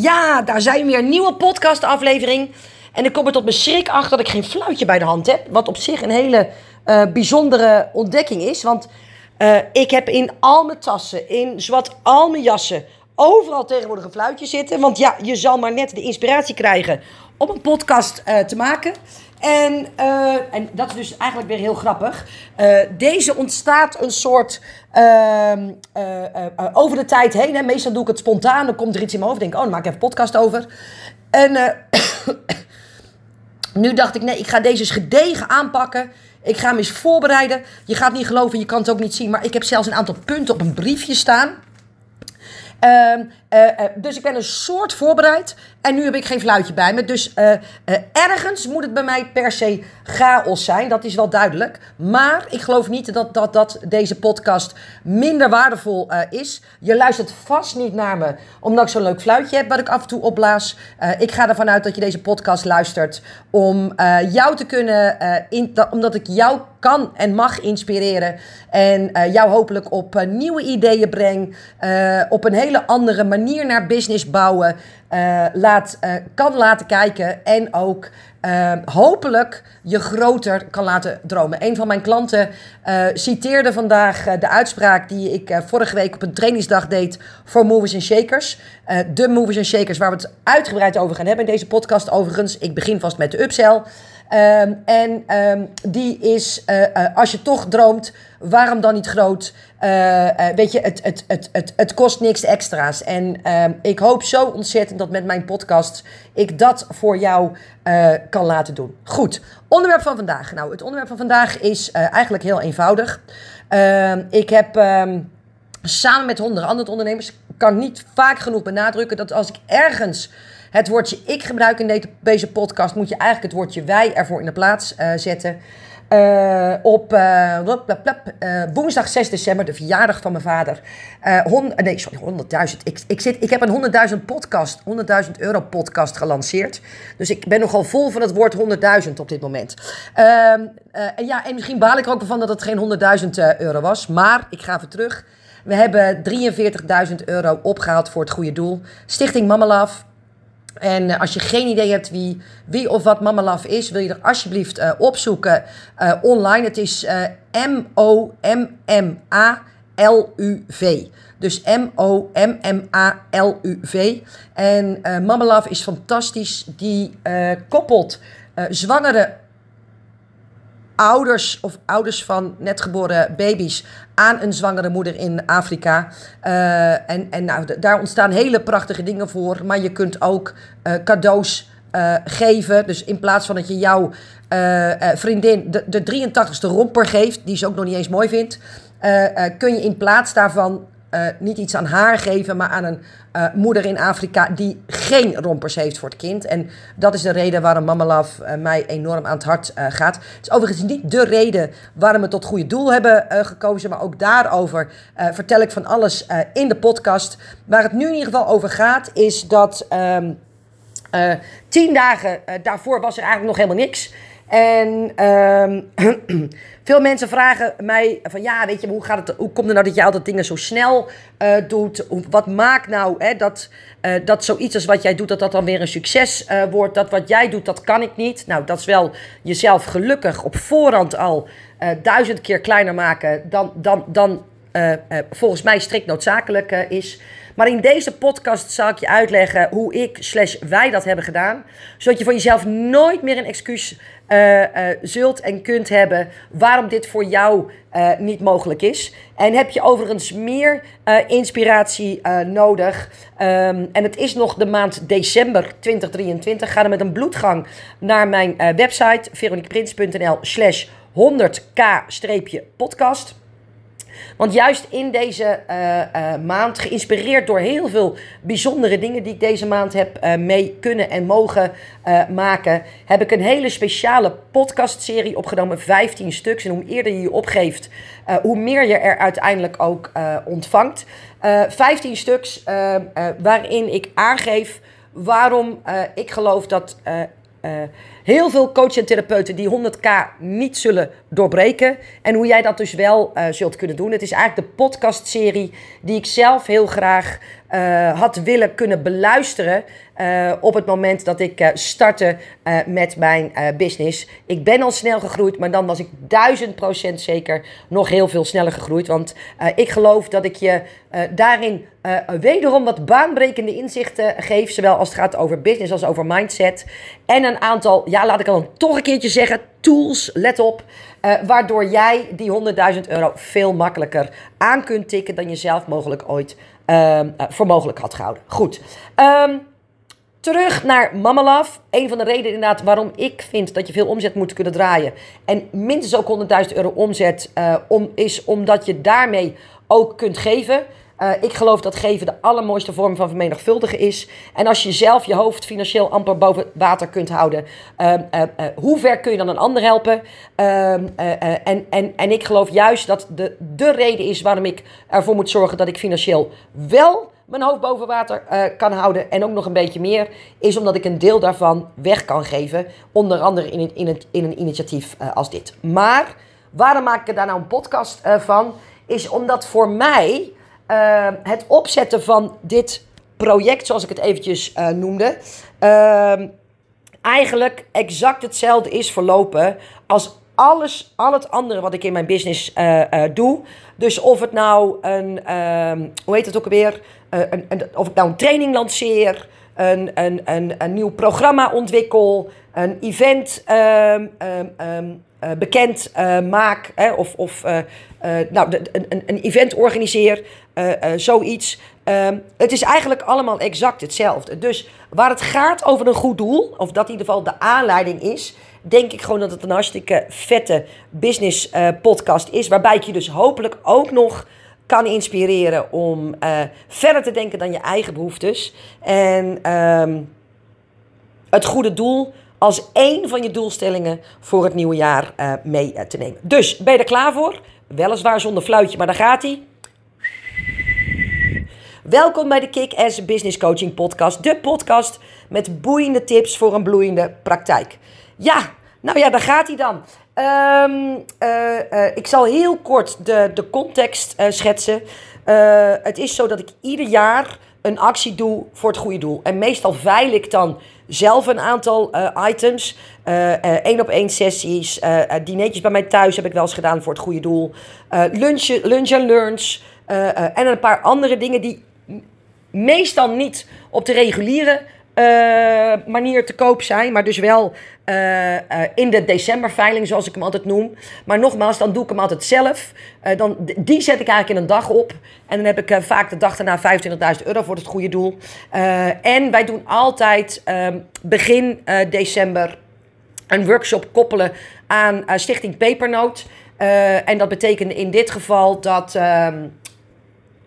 Ja, daar zijn we weer. Nieuwe podcastaflevering. En ik kom er tot mijn schrik achter dat ik geen fluitje bij de hand heb. Wat op zich een hele uh, bijzondere ontdekking is. Want uh, ik heb in al mijn tassen, in zowat al mijn jassen, overal tegenwoordig een fluitje zitten. Want ja, je zal maar net de inspiratie krijgen om een podcast uh, te maken. En, uh, en dat is dus eigenlijk weer heel grappig. Uh, deze ontstaat een soort uh, over de tijd heen. Hè. Meestal doe ik het spontaan. Dan komt er iets in mijn hoofd. Denk, oh, dan maak ik even een podcast over. En nu dacht ik, nee, ik ga deze eens gedegen aanpakken. Ik ga hem eens voorbereiden. Je gaat niet geloven, je kan het ook niet zien. Maar ik heb zelfs een aantal punten op een briefje staan. Uh, uh, uh, dus ik ben een soort voorbereid. En nu heb ik geen fluitje bij me. Dus uh, ergens moet het bij mij per se chaos zijn. Dat is wel duidelijk. Maar ik geloof niet dat, dat, dat deze podcast minder waardevol is. Je luistert vast niet naar me omdat ik zo'n leuk fluitje heb wat ik af en toe opblaas. ik ga ervan uit dat je deze podcast luistert om jou te kunnen... In, omdat ik jou kan en mag inspireren. En jou hopelijk op nieuwe ideeën breng. op een hele andere manier naar business bouwen uh, laat, uh, kan laten kijken en ook uh, hopelijk je groter kan laten dromen. Een van mijn klanten citeerde vandaag de uitspraak die ik vorige week op een trainingsdag deed voor Movers and Shakers. de Movers and Shakers waar we het uitgebreid over gaan hebben in deze podcast overigens. Ik begin vast met de upsell. Um, en um, die is, uh, uh, als je toch droomt, waarom dan niet groot? Uh, weet je, het, het, het, het, het kost niks extra's. En ehm, ik hoop zo ontzettend dat met mijn podcast ik dat voor jou kan laten doen. Goed, onderwerp van vandaag. Nou, het onderwerp van vandaag is eigenlijk heel eenvoudig. ik heb samen met honderd andere ondernemers, kan niet vaak genoeg benadrukken dat als ik ergens het woordje ik gebruik in deze podcast, moet je eigenlijk het woordje wij ervoor in de plaats uh, zetten. Uh, op uh, woensdag 6 december, de verjaardag van mijn vader. Hond, nee, sorry, 100.000. Ik, ik, zit, ik heb een 100.000 podcast, 100.000 euro podcast gelanceerd. Dus ik ben nogal vol van het woord 100.000 op dit moment. Ehm, en ja, en misschien baal ik er ook van dat het geen 100.000 euro was. Maar ik ga even terug. We hebben 43.000 euro opgehaald voor het goede doel. Stichting Mama Love. En uh, als je geen idee hebt wie, wie of wat Mama Love is, wil je er alsjeblieft uh, opzoeken uh, online. Het is M-O-M-M-A-L-U-V. Dus M-O-M-M-A-L-U-V. En Mama Love is fantastisch. Die koppelt zwangere ouders of ouders van net geboren baby's aan een zwangere moeder in Afrika. Uh, en en nou, daar ontstaan hele prachtige dingen voor. Maar je kunt ook uh, cadeaus uh, geven. Dus in plaats van dat je jouw vriendin de, de 83ste romper geeft, die ze ook nog niet eens mooi vindt, kun je in plaats daarvan uh, niet iets aan haar geven, maar aan een uh, moeder in Afrika die geen rompers heeft voor het kind. En dat is de reden waarom Mama Love uh, mij enorm aan het hart gaat. Het is overigens niet de reden waarom we tot goede doel hebben gekozen, maar ook daarover vertel ik van alles in de podcast. Waar het nu in ieder geval over gaat, is dat um, tien dagen daarvoor was er eigenlijk nog helemaal niks. En um, veel mensen vragen mij van ja, weet je, hoe, gaat het, hoe komt het nou dat je altijd dingen zo snel uh, doet? Wat maakt nou hè, dat, uh, dat zoiets als wat jij doet, dat dat dan weer een succes uh, wordt? Dat wat jij doet, dat kan ik niet. Nou, dat is wel jezelf gelukkig op voorhand al duizend keer kleiner maken dan, dan, dan volgens mij strikt noodzakelijk is. Maar in deze podcast zal ik je uitleggen hoe ik slash wij dat hebben gedaan. Zodat je voor jezelf nooit meer een excuus uh, uh, zult en kunt hebben waarom dit voor jou uh, niet mogelijk is. En heb je overigens meer inspiratie nodig. Um, en het is nog de maand december 2023. Ga dan met een bloedgang naar mijn website veroniqueprins.nl slash 100k-podcast. Want juist in deze uh, uh, maand, geïnspireerd door heel veel bijzondere dingen die ik deze maand heb uh, mee kunnen en mogen maken, heb ik een hele speciale podcastserie opgenomen, 15 stuks. En hoe eerder je je opgeeft, hoe meer je er uiteindelijk ook ontvangt. 15 stuks waarin ik aangeef waarom ik geloof dat uh, heel veel coaches en therapeuten die 100k niet zullen doorbreken. En hoe jij dat dus wel uh, zult kunnen doen. Het is eigenlijk de podcastserie die ik zelf heel graag uh, had willen kunnen beluisteren uh, op het moment dat ik uh, startte met mijn business. Ik ben al snel gegroeid, maar dan was ik duizend procent zeker nog heel veel sneller gegroeid. Want ik geloof dat ik je daarin wederom wat baanbrekende inzichten geef. Zowel als het gaat over business als over mindset. En een aantal, ja laat ik al toch een keertje zeggen, tools, let op. waardoor jij die 100.000 euro veel makkelijker aan kunt tikken dan je zelf mogelijk ooit um, voor mogelijk had gehouden. Goed. Um, terug naar Mama Love. Een van de redenen inderdaad waarom ik vind dat je veel omzet moet kunnen draaien. En minstens ook 100.000 euro omzet uh, om, is omdat je daarmee ook kunt geven. Uh, ik geloof dat geven de allermooiste vorm van vermenigvuldigen is. En als je zelf je hoofd financieel amper boven water kunt houden, uh, uh, hoe ver kun je dan een ander helpen? Ehm, en, en, en ik geloof juist dat de, de reden is waarom ik ervoor moet zorgen dat ik financieel wel mijn hoofd boven water kan houden en ook nog een beetje meer, is omdat ik een deel daarvan weg kan geven. Onder andere in, in, het, in een initiatief als dit. Maar waarom maak ik daar nou een podcast van? Is omdat voor mij uh, het opzetten van dit project, zoals ik het eventjes uh, noemde, uh, eigenlijk exact hetzelfde is verlopen als alles, al het andere wat ik in mijn business uh, doe. Dus of het nou een, ehm, hoe heet het ook alweer, een, of ik nou een training lanceer, een, een, een, een nieuw programma ontwikkel, een event bekend maak, hè, of, of nou, een, een, een event organiseer, zoiets. Uh, het is eigenlijk allemaal exact hetzelfde. Dus waar het gaat over een goed doel, of dat in ieder geval de aanleiding is, denk ik gewoon dat het een hartstikke vette business podcast is. Waarbij ik je dus hopelijk ook nog kan inspireren om verder te denken dan je eigen behoeftes. En ehm, het goede doel als één van je doelstellingen voor het nieuwe jaar mee te nemen. Dus ben je er klaar voor? Weliswaar zonder fluitje, maar daar gaat hij. Welkom bij de Kick-Ass Business Coaching Podcast. De podcast met boeiende tips voor een bloeiende praktijk. Ja, nou ja, daar gaat hij dan. Uh, uh, ik zal heel kort de, de context schetsen. het is zo dat ik ieder jaar een actie doe voor het goede doel. En meestal veil ik dan zelf een aantal items. Eén op één sessies. dineetjes bij mij thuis heb ik wel eens gedaan voor het goede doel. lunch, lunch and learns. en een paar andere dingen die meestal niet op de reguliere manier te koop zijn, maar dus wel uh, uh, in de decemberveiling, zoals ik hem altijd noem. Maar nogmaals, dan doe ik hem altijd zelf. dan, die zet ik eigenlijk in een dag op. En dan heb ik vaak de dag daarna 25.000 euro voor het goede doel. en wij doen altijd ehm, begin december een workshop koppelen aan Stichting Pepernoot. en dat betekent in dit geval dat ehm,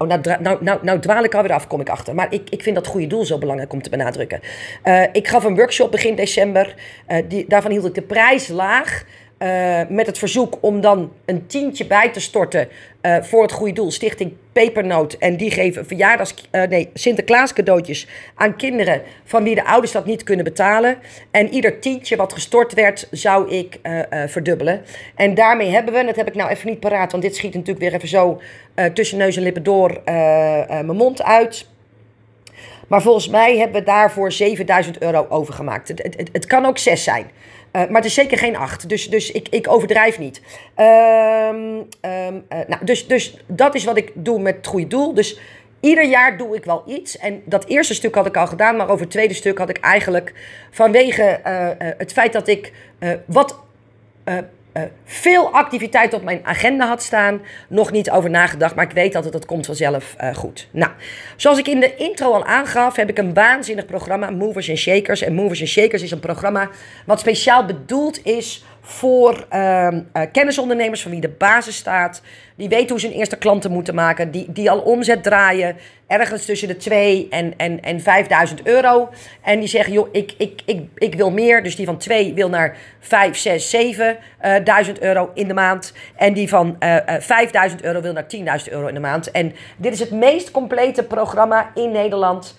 Oh, nou, nou, nou, nou dwaal ik alweer af, kom ik achter. Maar ik, ik vind dat goede doel zo belangrijk om te benadrukken. Uh, ik gaf een workshop begin december. Uh, die, daarvan hield ik de prijs laag. Uh, met het verzoek om dan een tientje bij te storten uh, voor het goede doel. Stichting Pepernoot. En die geven verjaardags, uh, nee, Sinterklaas cadeautjes aan kinderen van wie de ouders dat niet kunnen betalen. En ieder tientje wat gestort werd, zou ik verdubbelen. En daarmee hebben we, dat heb ik nou even niet paraat, want dit schiet natuurlijk weer even zo tussen neus en lippen door mijn mond uit. Maar volgens mij hebben we daarvoor 7000 euro overgemaakt. Het, het, het kan ook 6 zijn. Uh, maar het is zeker geen 8. Dus, dus ik, ik overdrijf niet. Um, um, uh, nou, dus, dus dat is wat ik doe met het goede doel. Dus ieder jaar doe ik wel iets. En dat eerste stuk had ik al gedaan. Maar over het tweede stuk had ik eigenlijk vanwege uh, het feit dat ik wat uh, veel activiteit op mijn agenda had staan. Nog niet over nagedacht, maar ik weet het dat komt vanzelf uh, goed. Nou, zoals ik in de intro al aangaf, heb ik een waanzinnig programma, Movers and Shakers. En Movers and Shakers is een programma wat speciaal bedoeld is voor uh, kennisondernemers van wie de basis staat. Die weten hoe ze hun eerste klanten moeten maken. Die, die al omzet draaien ergens tussen de 2 en, en, en 5000 euro. En die zeggen, joh, ik, ik, ik, ik wil meer. Dus die van 2 wil naar 5, 6, 7 uh, euro in de maand. En die van uh, uh, 5000 euro wil naar 10.000 euro in de maand. En dit is het meest complete programma in Nederland.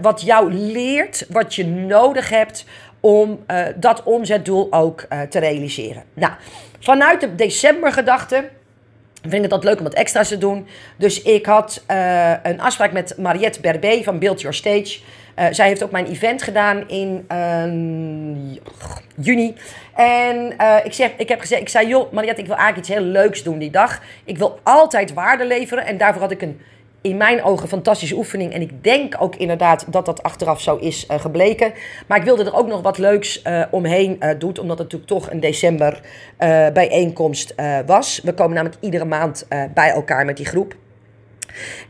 Wat jou leert wat je nodig hebt om uh, dat omzetdoel ook uh, te realiseren. Nou, vanuit de decembergedachte vind ik het altijd leuk om wat extra's te doen. Dus ik had uh, een afspraak met Mariette Berbé van Build Your Stage. Zij heeft ook mijn event gedaan in uh, juni. En ik, zeg, ik heb gezegd, ik zei, joh, Mariette, ik wil eigenlijk iets heel leuks doen die dag. Ik wil altijd waarde leveren. En daarvoor had ik een in mijn ogen fantastische oefening. En ik denk ook inderdaad dat dat achteraf zo is uh, gebleken. Maar ik wilde er ook nog wat leuks uh, omheen uh, doen. Omdat het natuurlijk toch een december bijeenkomst was. We komen namelijk iedere maand bij elkaar met die groep.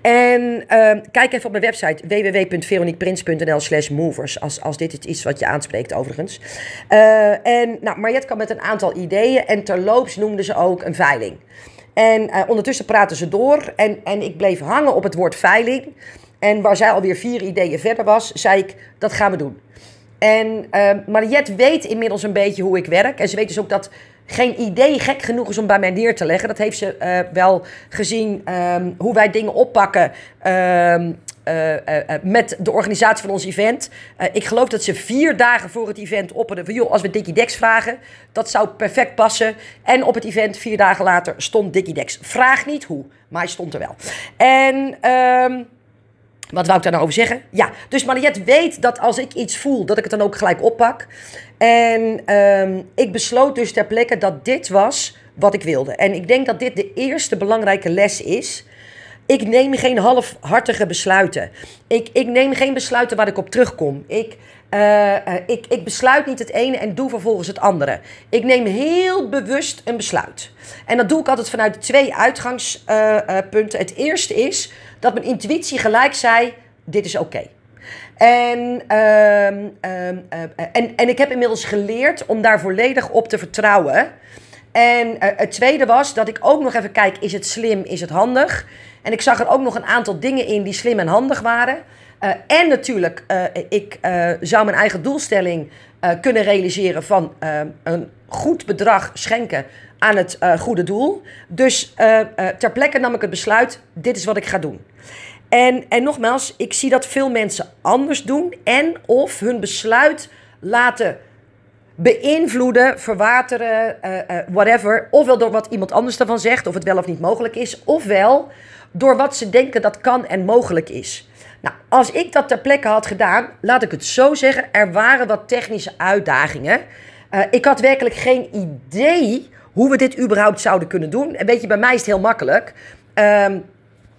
En kijk even op mijn website www.veroniqueprins.nl slash movers. Als, als dit is iets wat je aanspreekt overigens. en nou, Mariette kwam met een aantal ideeën. En terloops noemde ze ook een veiling. En uh, ondertussen praten ze door. En, en ik bleef hangen op het woord veiling. En waar zij alweer vier ideeën verder was, zei ik: dat gaan we doen. En uh, Mariette weet inmiddels een beetje hoe ik werk. En ze weet dus ook dat geen idee gek genoeg is om bij mij neer te leggen. Dat heeft ze uh, wel gezien um, hoe wij dingen oppakken. Um, uh, uh, met de organisatie van ons event. ik geloof dat ze vier dagen voor het event opperden van... joh, als we Dickie Dex vragen, dat zou perfect passen. En op het event, vier dagen later, stond Dickie Dex. Vraag niet hoe, maar hij stond er wel. En... Um, wat wou ik daar nou over zeggen? Ja, dus Mariette weet dat als ik iets voel, dat ik het dan ook gelijk oppak. En um, ik besloot dus ter plekke dat dit was wat ik wilde. En ik denk dat dit de eerste belangrijke les is. Ik neem geen halfhartige besluiten. Ik, ik neem geen besluiten waar ik op terugkom. Ik, uh, ik, ik besluit niet het ene en doe vervolgens het andere. Ik neem heel bewust een besluit. En dat doe ik altijd vanuit twee uitgangspunten. Uh, het eerste is dat mijn intuïtie gelijk zei: dit is oké. En, um, um, en, en ik heb inmiddels geleerd om daar volledig op te vertrouwen. En het tweede was dat ik ook nog even kijk: is het slim, is het handig? En ik zag er ook nog een aantal dingen in die slim en handig waren. Uh, en natuurlijk, uh, ik zou mijn eigen doelstelling kunnen realiseren van een goed bedrag schenken aan het goede doel. Dus ter plekke nam ik het besluit: dit is wat ik ga doen. En, en nogmaals, ik zie dat veel mensen anders doen en of hun besluit laten beïnvloeden, verwateren, whatever. Ofwel door wat iemand anders ervan zegt, of het wel of niet mogelijk is. Ofwel door wat ze denken dat kan en mogelijk is. Nou, als ik dat ter plekke had gedaan, laat ik het zo zeggen, er waren wat technische uitdagingen. Uh, ik had werkelijk geen idee hoe we dit überhaupt zouden kunnen doen. En weet je, bij mij is het heel makkelijk. Um,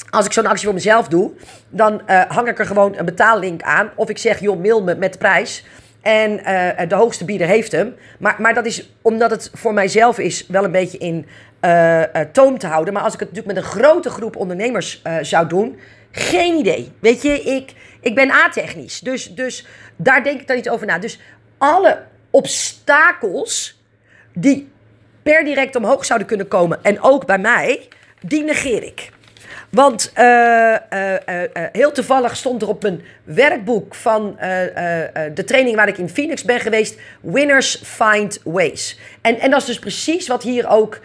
als ik zo'n actie voor mezelf doe, dan uh, hang ik er gewoon een betaallink aan. Of ik zeg, joh, mail me met prijs. En uh, de hoogste bieder heeft hem. Maar, maar dat is omdat het voor mijzelf is wel een beetje in uh, toom te houden. Maar als ik het natuurlijk met een grote groep ondernemers zou doen, geen idee. Weet je, ik, ik ben a-technisch. Dus, dus daar denk ik dan niet over na. Dus alle obstakels die per direct omhoog zouden kunnen komen, en ook bij mij, die negeer ik. Want uh, uh, uh, heel toevallig stond er op mijn werkboek van de training waar ik in Phoenix ben geweest: Winners Find Ways. En, en dat is dus precies wat hier ook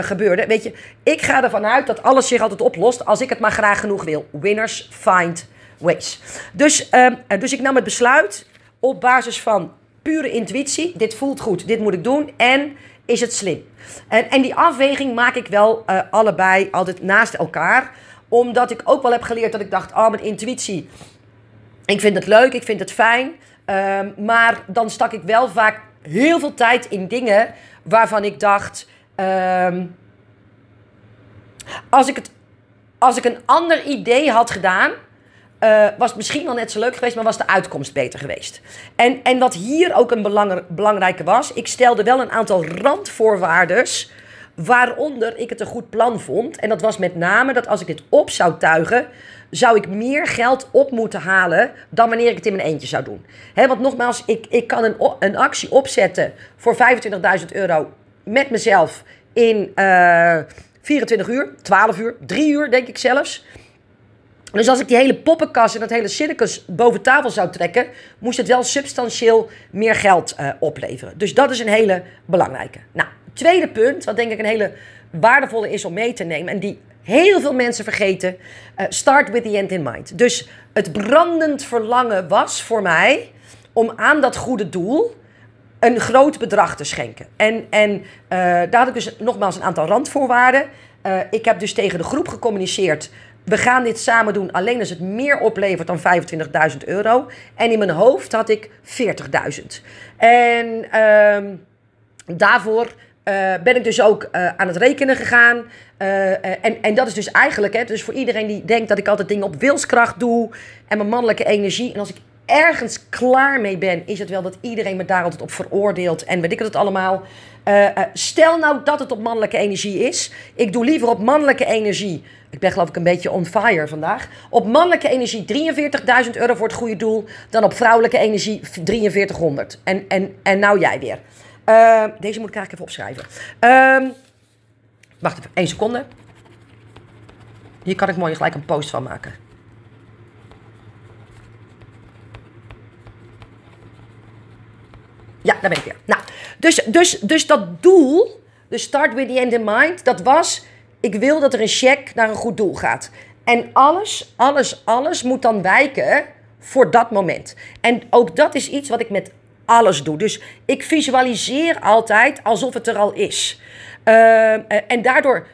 gebeurde. Weet je, ik ga ervan uit dat alles zich altijd oplost als ik het maar graag genoeg wil. Winners Find Ways. Dus, ehm, dus ik nam het besluit op basis van pure intuïtie. Dit voelt goed, dit moet ik doen. En is het slim? En, en die afweging maak ik wel uh, allebei altijd naast elkaar. Omdat ik ook wel heb geleerd dat ik dacht, oh, mijn intuïtie. Ik vind het leuk, ik vind het fijn. Uh, maar dan stak ik wel vaak heel veel tijd in dingen waarvan ik dacht. Uh, als, ik het, als ik een ander idee had gedaan, uh, was misschien wel net zo leuk geweest, maar was de uitkomst beter geweest. En, en wat hier ook een belang, belangrijke was, ik stelde wel een aantal randvoorwaarden. Waaronder ik het een goed plan vond. En dat was met name dat als ik het op zou tuigen, zou ik meer geld op moeten halen dan wanneer ik het in mijn eentje zou doen. Want nogmaals, ik, ik kan een, een actie opzetten voor 25.000 euro met mezelf in uh, eh, 24 uur, 12 uur, 3 uur denk ik zelfs. Dus als ik die hele poppenkast en dat hele circus boven tafel zou trekken, moest het wel substantieel meer geld uh, opleveren. Dus dat is een hele belangrijke. Nou, tweede punt, wat denk ik een hele waardevolle is om mee te nemen en die heel veel mensen vergeten: uh, start with the end in mind. Dus het brandend verlangen was voor mij om aan dat goede doel een groot bedrag te schenken. En, en uh, daar had ik dus nogmaals een aantal randvoorwaarden. eh, ik heb dus tegen de groep gecommuniceerd. We gaan dit samen doen alleen als het meer oplevert dan 25.000 euro. En in mijn hoofd had ik 40.000. En ehm, daarvoor uh, ben ik dus ook uh, aan het rekenen gegaan. Uh, en, en dat is dus eigenlijk, hè, dus voor iedereen die denkt dat ik altijd dingen op wilskracht doe en mijn mannelijke energie. En als ik ergens klaar mee ben, is het wel dat iedereen me daar altijd op veroordeelt. En weet ik het allemaal. stel nou dat het op mannelijke energie is. Ik doe liever op mannelijke energie. Ik ben geloof ik een beetje on fire vandaag. Op mannelijke energie 43.000 euro voor het goede doel. Dan op vrouwelijke energie 4300. En, en, en nou jij weer. Uh, deze moet ik eigenlijk even opschrijven. Uh, wacht even, één seconde. Hier kan ik mooi gelijk een post van maken. Ja, daar ben ik weer. Nou, dus, dus, dus dat doel, de start with the end in mind, dat was... Ik wil dat er een check naar een goed doel gaat. En alles, alles, alles moet dan wijken voor dat moment. En ook dat is iets wat ik met alles doe. Dus ik visualiseer altijd alsof het er al is. Uh, en daardoor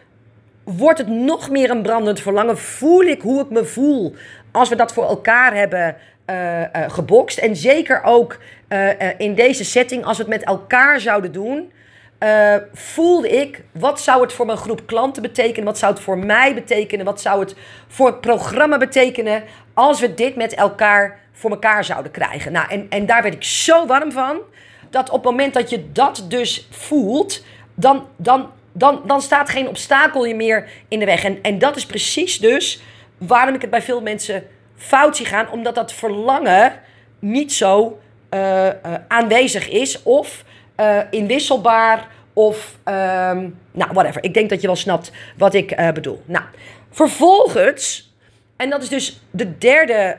wordt het nog meer een brandend verlangen. Voel ik hoe ik me voel als we dat voor elkaar hebben gebokst. En zeker ook in deze setting, als we het met elkaar zouden doen. voelde ik, wat zou het voor mijn groep klanten betekenen? Wat zou het voor mij betekenen? Wat zou het voor het programma betekenen? Als we dit met elkaar voor elkaar zouden krijgen. Nou, en, en daar werd ik zo warm van. Dat op het moment dat je dat dus voelt, dan, dan, dan, dan staat geen obstakel je meer in de weg. En, en dat is precies dus waarom ik het bij veel mensen fout zie gaan. Omdat dat verlangen niet zo uh, uh, aanwezig is. Of uh, inwisselbaar. Of, ehm, nou, whatever. Ik denk dat je wel snapt wat ik bedoel. Nou, vervolgens en dat is dus de derde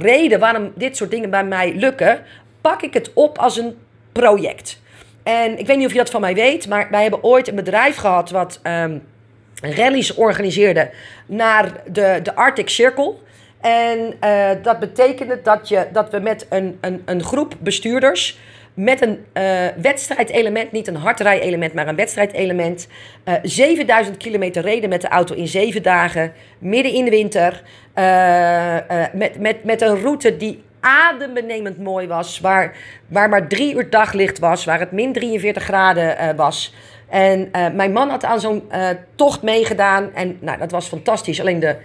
reden waarom dit soort dingen bij mij lukken. Pak ik het op als een project. En ik weet niet of je dat van mij weet, maar wij hebben ooit een bedrijf gehad wat um, rallies organiseerde naar de, de Arctic Circle. En dat betekende dat, je, dat we met een, een, een groep bestuurders met een uh, wedstrijdelement, niet een hardrij-element, maar een wedstrijdelement. Uh, 7000 kilometer reden met de auto in zeven dagen, midden in de winter. Met, met, met een route die adembenemend mooi was, waar, waar maar drie uur daglicht was, waar het min 43 graden was. En mijn man had aan zo'n tocht meegedaan en nou, dat was fantastisch. Alleen de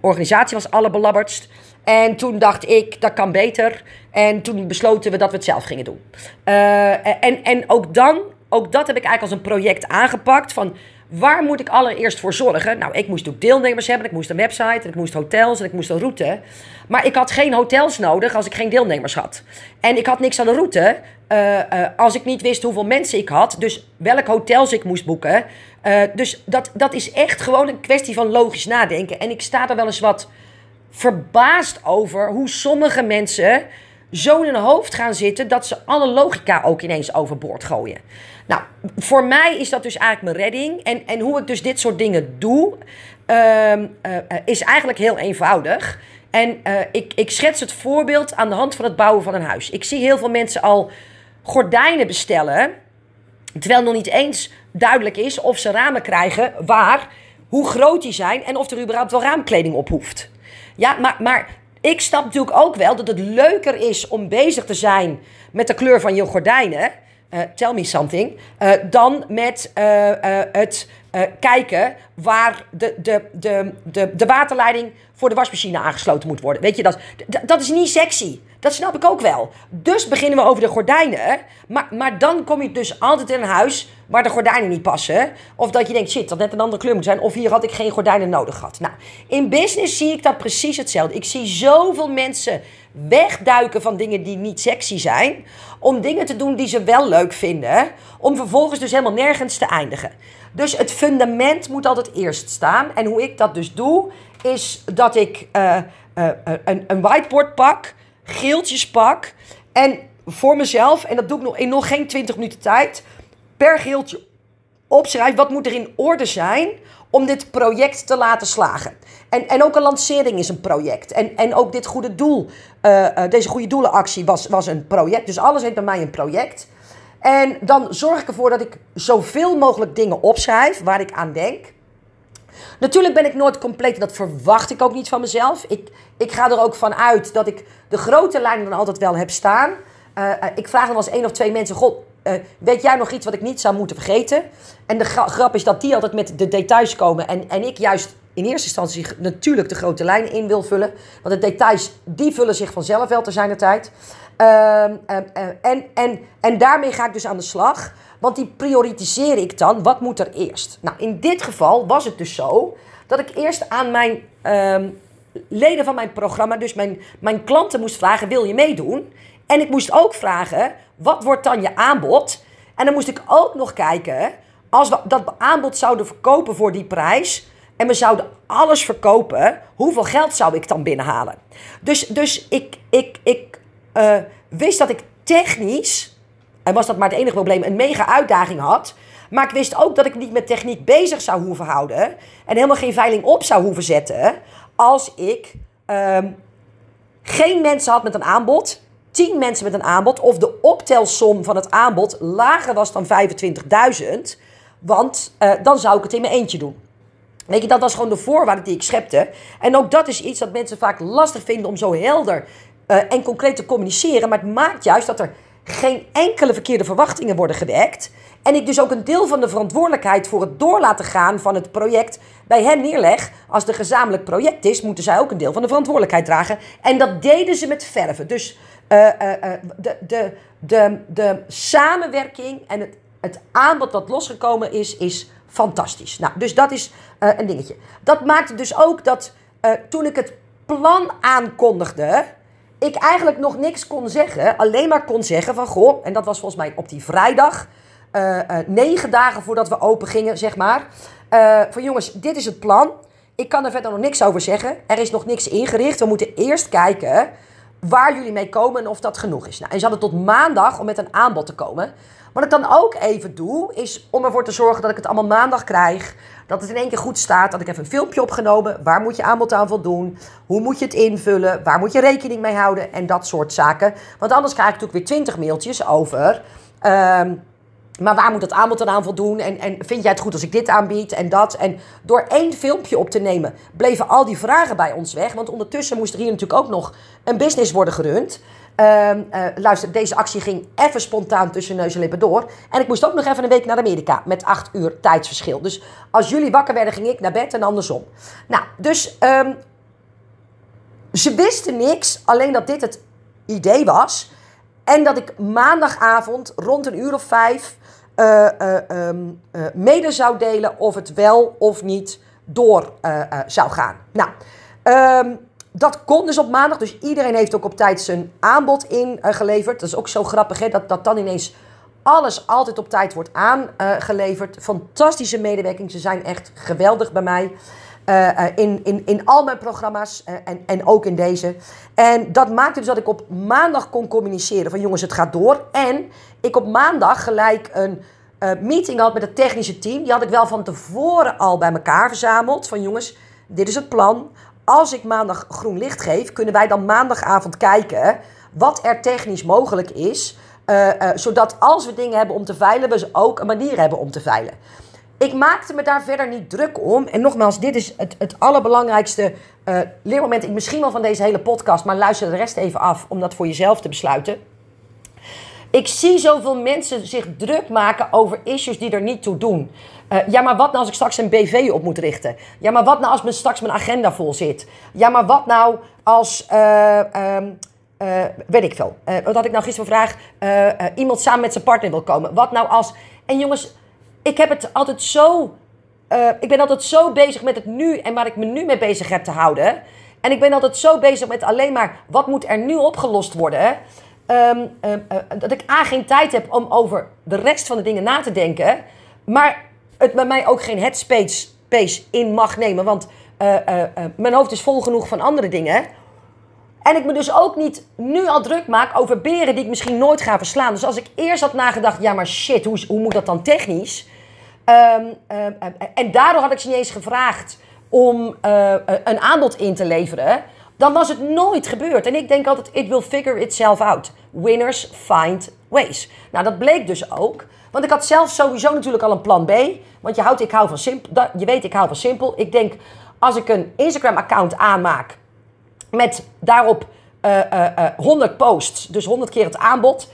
organisatie was allerbelabberdst. En toen dacht ik, dat kan beter. En toen besloten we dat we het zelf gingen doen. Uh, en, en ook dan, ook dat heb ik eigenlijk als een project aangepakt. Van waar moet ik allereerst voor zorgen? Nou, ik moest ook deelnemers hebben. Ik moest een website, en ik moest hotels en ik moest een route. Maar ik had geen hotels nodig als ik geen deelnemers had. En ik had niks aan de route uh, uh, als ik niet wist hoeveel mensen ik had. Dus welke hotels ik moest boeken. dus dat, dat is echt gewoon een kwestie van logisch nadenken. En ik sta er wel eens wat verbaasd over hoe sommige mensen zo in hun hoofd gaan zitten dat ze alle logica ook ineens overboord gooien. Nou, voor mij is dat dus eigenlijk mijn redding. En, en hoe ik dus dit soort dingen doe, uh, is eigenlijk heel eenvoudig. En ik, ik schets het voorbeeld aan de hand van het bouwen van een huis. Ik zie heel veel mensen al gordijnen bestellen, terwijl nog niet eens duidelijk is of ze ramen krijgen waar, hoe groot die zijn en of er überhaupt wel raamkleding op hoeft. Ja, maar, maar ik snap natuurlijk ook wel dat het leuker is om bezig te zijn met de kleur van je gordijnen. Uh, tell me something. Uh, dan met uh, het kijken waar de, de, de, de, de waterleiding voor de wasmachine aangesloten moet worden. Weet je, dat, dat is niet sexy. Dat snap ik ook wel. Dus beginnen we over de gordijnen. Maar, maar dan kom je dus altijd in een huis waar de gordijnen niet passen. Of dat je denkt, shit, dat net een andere kleur moet zijn. Of hier had ik geen gordijnen nodig gehad. Nou, in business zie ik dat precies hetzelfde. Ik zie zoveel mensen wegduiken van dingen die niet sexy zijn. Om dingen te doen die ze wel leuk vinden. Om vervolgens dus helemaal nergens te eindigen. Dus het fundament moet altijd eerst staan. En hoe ik dat dus doe, is dat ik uh, uh, een, een whiteboard pak geeltjes pak. En voor mezelf, en dat doe ik nog in nog geen 20 minuten tijd, per geeltje opschrijf wat moet er in orde zijn om dit project te laten slagen. En, en ook een lancering is een project. En, en ook dit goede doel, uh, uh, deze goede doelenactie was, was een project. Dus alles heeft bij mij een project. En dan zorg ik ervoor dat ik zoveel mogelijk dingen opschrijf waar ik aan denk. Natuurlijk ben ik nooit compleet en dat verwacht ik ook niet van mezelf. Ik, ik ga er ook van uit dat ik de grote lijnen dan altijd wel heb staan. Uh, ik vraag dan eens één of twee mensen: God, uh, weet jij nog iets wat ik niet zou moeten vergeten? En de grap is dat die altijd met de details komen. En, en ik juist in eerste instantie natuurlijk de grote lijnen in wil vullen. Want de details, die vullen zich vanzelf wel te zijn tijd. Uh, en, en, en daarmee ga ik dus aan de slag. Want die prioritiseer ik dan. Wat moet er eerst? Nou, in dit geval was het dus zo dat ik eerst aan mijn leden van mijn programma, dus mijn, mijn klanten, moest vragen: wil je meedoen? En ik moest ook vragen: wat wordt dan je aanbod? En dan moest ik ook nog kijken, als we dat aanbod zouden verkopen voor die prijs. En we zouden alles verkopen. Hoeveel geld zou ik dan binnenhalen? Dus, dus ik, ik, ik uh, wist dat ik technisch en was dat maar het enige probleem, een mega uitdaging had. Maar ik wist ook dat ik niet met techniek bezig zou hoeven houden. En helemaal geen veiling op zou hoeven zetten. Als ik um, geen mensen had met een aanbod. 10 mensen met een aanbod. Of de optelsom van het aanbod lager was dan 25.000. Want uh, dan zou ik het in mijn eentje doen. Weet je, dat was gewoon de voorwaarde die ik schepte. En ook dat is iets dat mensen vaak lastig vinden om zo helder uh, en concreet te communiceren. Maar het maakt juist dat er geen enkele verkeerde verwachtingen worden gewekt. En ik dus ook een deel van de verantwoordelijkheid voor het doorlaten gaan van het project bij hen neerleg. Als het een gezamenlijk project is, moeten zij ook een deel van de verantwoordelijkheid dragen. En dat deden ze met verven. Dus uh, uh, de, de, de, de samenwerking en het, het aanbod dat losgekomen is, is fantastisch. Nou, dus dat is een dingetje. Dat maakte dus ook dat toen ik het plan aankondigde ik eigenlijk nog niks kon zeggen. Alleen maar kon zeggen van, goh, en dat was volgens mij op die vrijdag. Uh, negen dagen voordat we open gingen, zeg maar. Uh, van jongens, dit is het plan. Ik kan er verder nog niks over zeggen. Er is nog niks ingericht. We moeten eerst kijken waar jullie mee komen en of dat genoeg is. Nou, en ze hadden tot maandag om met een aanbod te komen. Wat ik dan ook even doe, is om ervoor te zorgen dat ik het allemaal maandag krijg. Dat het in één keer goed staat. Dat ik even een filmpje opgenomen. Waar moet je aanbod aan voldoen? Hoe moet je het invullen? Waar moet je rekening mee houden? En dat soort zaken. Want anders krijg ik natuurlijk weer twintig mailtjes over. Um, maar waar moet het aanbod dan aan voldoen? En, en vind jij het goed als ik dit aanbied en dat? En door één filmpje op te nemen, bleven al die vragen bij ons weg. Want ondertussen moest er hier natuurlijk ook nog een business worden gerund. Uh, uh, luister, deze actie ging even spontaan tussen neus en lippen door. En ik moest ook nog even een week naar Amerika met acht uur tijdsverschil. Dus als jullie wakker werden, ging ik naar bed en andersom. Nou, dus um, ze wisten niks, alleen dat dit het idee was. En dat ik maandagavond rond een uur of vijf uh, uh, um, mede zou delen of het wel of niet door zou gaan. Nou, dat kon dus op maandag. Dus iedereen heeft ook op tijd zijn aanbod ingeleverd. dat is ook zo grappig, hè? Dat, dat dan ineens alles altijd op tijd wordt aangeleverd. Fantastische medewerking. Ze zijn echt geweldig bij mij. Uh, in, in, in al mijn programma's en, en ook in deze. En dat maakte dus dat ik op maandag kon communiceren van jongens, het gaat door. En ik op maandag gelijk een meeting had met het technische team. Die had ik wel van tevoren al bij elkaar verzameld. Van jongens, dit is het plan als ik maandag groen licht geef, kunnen wij dan maandagavond kijken wat er technisch mogelijk is. Uh, uh, zodat als we dingen hebben om te veilen, we ook een manier hebben om te veilen. Ik maakte me daar verder niet druk om. En nogmaals, dit is het, het allerbelangrijkste uh, leermoment. Misschien wel van deze hele podcast, maar luister de rest even af om dat voor jezelf te besluiten. Ik zie zoveel mensen zich druk maken over issues die er niet toe doen. Uh, ja, maar wat nou als ik straks een BV op moet richten? Ja, maar wat nou als me straks mijn agenda vol zit? Ja, maar wat nou als, uh, uh, weet ik veel, wat ik nou gisteren vraag, iemand samen met zijn partner wil komen? Wat nou als... En jongens, ik heb het altijd zo... ik ben altijd zo bezig met het nu en waar ik me nu mee bezig heb te houden. En ik ben altijd zo bezig met alleen maar, wat moet er nu opgelost worden? Um, um, dat ik A, geen tijd heb om over de rest van de dingen na te denken. Maar het bij mij ook geen headspace space in mag nemen. Want uh, uh, mijn hoofd is vol genoeg van andere dingen. En ik me dus ook niet nu al druk maak over beren die ik misschien nooit ga verslaan. Dus als ik eerst had nagedacht, ja maar shit, hoe, hoe moet dat dan technisch? Um, en daardoor had ik ze niet eens gevraagd om een aanbod in te leveren dan was het nooit gebeurd. En ik denk altijd, it will figure itself out. Winners find ways. Nou, dat bleek dus ook. Want ik had zelf sowieso natuurlijk al een plan B. Want je, houdt, ik hou van simpel, je weet, ik hou van simpel. Ik denk, als ik een Instagram-account aanmaak met daarop uh, uh, uh, 100 posts, dus 100 keer het aanbod,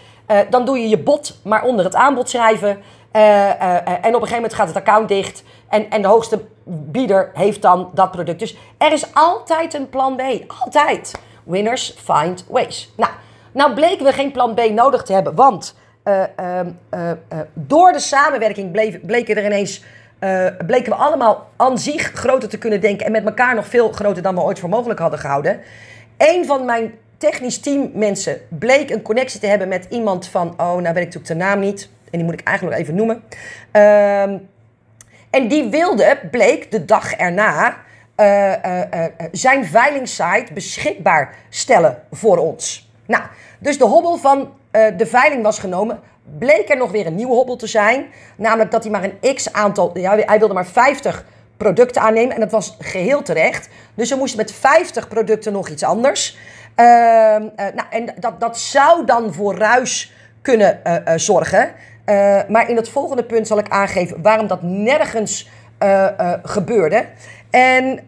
dan doe je je bot maar onder het aanbod schrijven. En op een gegeven moment gaat het account dicht. En, en de hoogste bieder heeft dan dat product. Dus er is altijd een plan B. Altijd. Winners find ways. Nou, nou bleken we geen plan B nodig te hebben. Want uh, door de samenwerking bleef, bleken er ineens... bleken we allemaal aan zich groter te kunnen denken. En met elkaar nog veel groter dan we ooit voor mogelijk hadden gehouden. Een van mijn technisch team mensen bleek een connectie te hebben met iemand van... Oh, nou weet ik natuurlijk de naam niet. En die moet ik eigenlijk even noemen. Uh, en die wilde, bleek de dag erna, zijn veilingsite beschikbaar stellen voor ons. Nou, dus de hobbel van de veiling was genomen. Bleek er nog weer een nieuwe hobbel te zijn. Namelijk dat hij maar een x aantal, ja, hij wilde maar 50 producten aannemen. En dat was geheel terecht. Dus we moesten met 50 producten nog iets anders. Ehm, nou, en dat, dat zou dan voor ruis kunnen zorgen. Uh, maar in het volgende punt zal ik aangeven waarom dat nergens gebeurde. En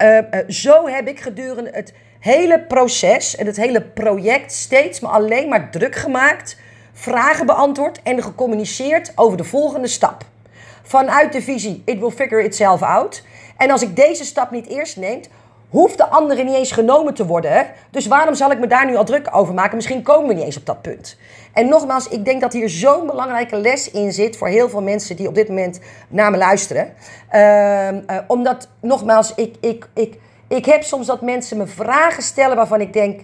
zo heb ik gedurende het hele proces en het hele project steeds me alleen maar druk gemaakt, vragen beantwoord en gecommuniceerd over de volgende stap. Vanuit de visie, it will figure itself out. En als ik deze stap niet eerst neem, hoeft de andere niet eens genomen te worden. Dus waarom zal ik me daar nu al druk over maken? Misschien komen we niet eens op dat punt. En nogmaals, ik denk dat hier zo'n belangrijke les in zit voor heel veel mensen die op dit moment naar me luisteren. Uh, uh, omdat, nogmaals, ik, ik, ik, ik heb soms dat mensen me vragen stellen waarvan ik denk: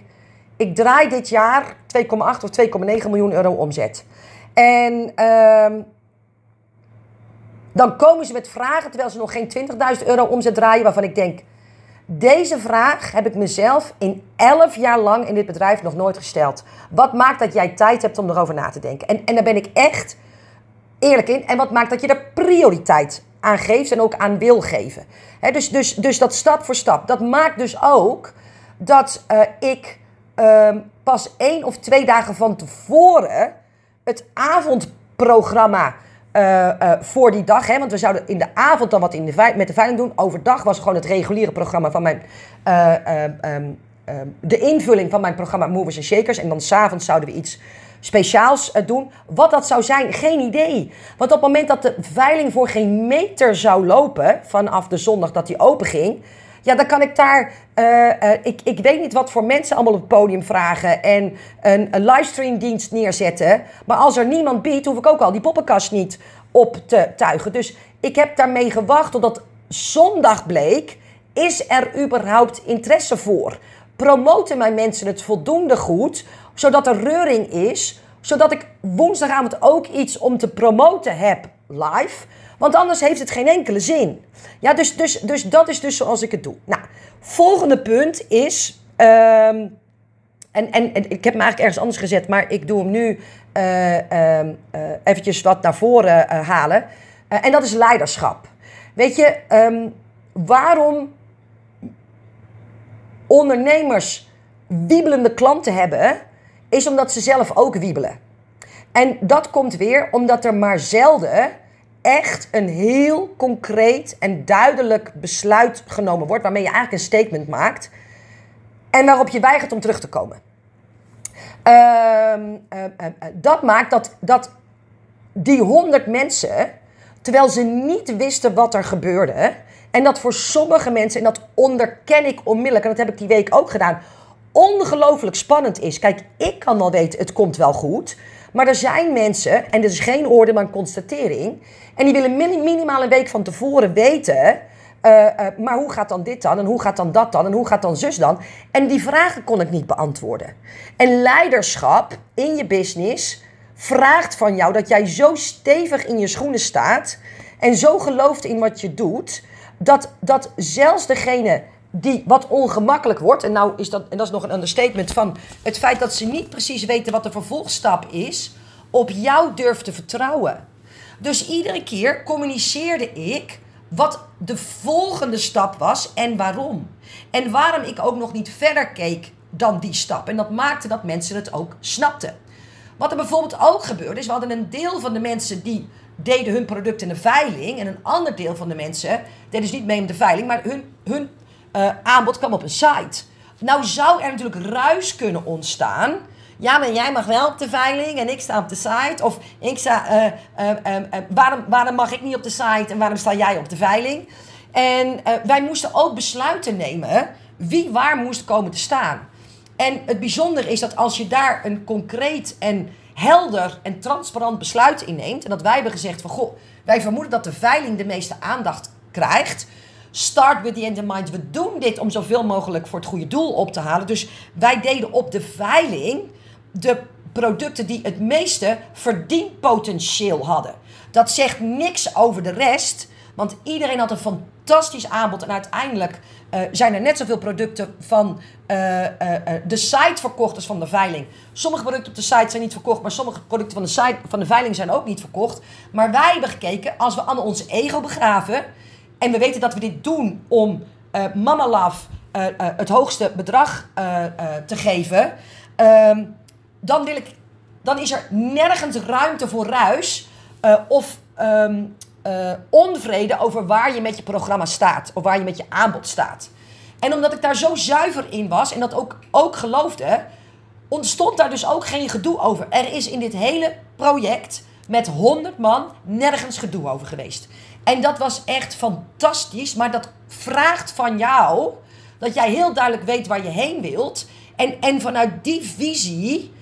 ik draai dit jaar 2,8 of 2,9 miljoen euro omzet. En uh, dan komen ze met vragen terwijl ze nog geen 20.000 euro omzet draaien, waarvan ik denk deze vraag heb ik mezelf in elf jaar lang in dit bedrijf nog nooit gesteld. Wat maakt dat jij tijd hebt om erover na te denken? En, en daar ben ik echt eerlijk in. En wat maakt dat je er prioriteit aan geeft en ook aan wil geven? dus, dus, dus dat stap voor stap. Dat maakt dus ook dat uh, ik uh, pas één of twee dagen van tevoren het avondprogramma uh, uh, voor die dag. Hè, want we zouden in de avond dan wat in de met de veiling doen. Overdag was gewoon het reguliere programma van mijn. Um, um, de invulling van mijn programma Movers and Shakers. En dan s'avonds zouden we iets speciaals doen. Wat dat zou zijn, geen idee. Want op het moment dat de veiling voor geen meter zou lopen. vanaf de zondag dat die open ging ja, dan kan ik daar. Uh, uh, ik, ik weet niet wat voor mensen allemaal op het podium vragen. En een, een livestreamdienst neerzetten. Maar als er niemand biedt, hoef ik ook al die poppenkast niet op te tuigen. Dus ik heb daarmee gewacht totdat zondag bleek. Is er überhaupt interesse voor? Promoten mijn mensen het voldoende goed, zodat er reuring is, zodat ik woensdagavond ook iets om te promoten heb live. Want anders heeft het geen enkele zin. Ja, dus, dus, dus dat is dus zoals ik het doe. Nou, volgende punt is. Um, en, en, ik heb hem eigenlijk ergens anders gezet, maar ik doe hem nu uh, eventjes wat naar voren uh, halen. en dat is leiderschap. Weet je, um, waarom ondernemers wiebelende klanten hebben, is omdat ze zelf ook wiebelen. En dat komt weer omdat er maar zelden echt een heel concreet en duidelijk besluit genomen wordt, waarmee je eigenlijk een statement maakt en waarop je weigert om terug te komen. Uh, uh, uh, dat maakt dat, dat die honderd mensen, terwijl ze niet wisten wat er gebeurde, en dat voor sommige mensen, en dat onderken ik onmiddellijk, en dat heb ik die week ook gedaan, ongelooflijk spannend is. Kijk, ik kan wel weten, het komt wel goed. Maar er zijn mensen, en dit is geen oordeel, maar een constatering. En die willen minimaal een week van tevoren weten. Uh, maar hoe gaat dan dit dan? En hoe gaat dan dat dan? En hoe gaat dan zus dan? En die vragen kon ik niet beantwoorden. En leiderschap in je business vraagt van jou dat jij zo stevig in je schoenen staat. En zo gelooft in wat je doet. Dat, dat zelfs degene die wat ongemakkelijk wordt. En nou is dat, en dat is nog een understatement van het feit dat ze niet precies weten wat de vervolgstap is. Op jou durft te vertrouwen. Dus iedere keer communiceerde ik wat de volgende stap was en waarom. En waarom ik ook nog niet verder keek dan die stap. En dat maakte dat mensen het ook snapten. Wat er bijvoorbeeld ook gebeurde, is we hadden een deel van de mensen die deden hun product in de veiling. En een ander deel van de mensen deden dus niet mee in de veiling, maar hun, hun uh, aanbod kwam op een site. Nou zou er natuurlijk ruis kunnen ontstaan. Ja, maar jij mag wel op de veiling en ik sta op de site. Of ik sta, uh, uh, waarom, waarom mag ik niet op de site en waarom sta jij op de veiling? En wij moesten ook besluiten nemen wie waar moest komen te staan. En het bijzondere is dat als je daar een concreet en helder en transparant besluit inneemt. En dat wij hebben gezegd van goh, wij vermoeden dat de veiling de meeste aandacht krijgt. Start with the end in mind. We doen dit om zoveel mogelijk voor het goede doel op te halen. Dus wij deden op de veiling de producten die het meeste verdienpotentieel hadden. Dat zegt niks over de rest. Want iedereen had een fantastisch aanbod. En uiteindelijk uh, zijn er net zoveel producten van uh, uh, de site verkocht als van de veiling. Sommige producten op de site zijn niet verkocht, maar sommige producten van de, site, van de veiling zijn ook niet verkocht. Maar wij hebben gekeken, als we allemaal ons ego begraven. En we weten dat we dit doen om Mama Love het hoogste bedrag te geven. Ehm, dan, wil ik, dan is er nergens ruimte voor ruis. of uh, onvrede over waar je met je programma staat. Of waar je met je aanbod staat. En omdat ik daar zo zuiver in was en dat ook, ook geloofde, ontstond daar dus ook geen gedoe over. Er is in dit hele project met 100 man nergens gedoe over geweest. En dat was echt fantastisch, maar dat vraagt van jou dat jij heel duidelijk weet waar je heen wilt. En, en vanuit die visie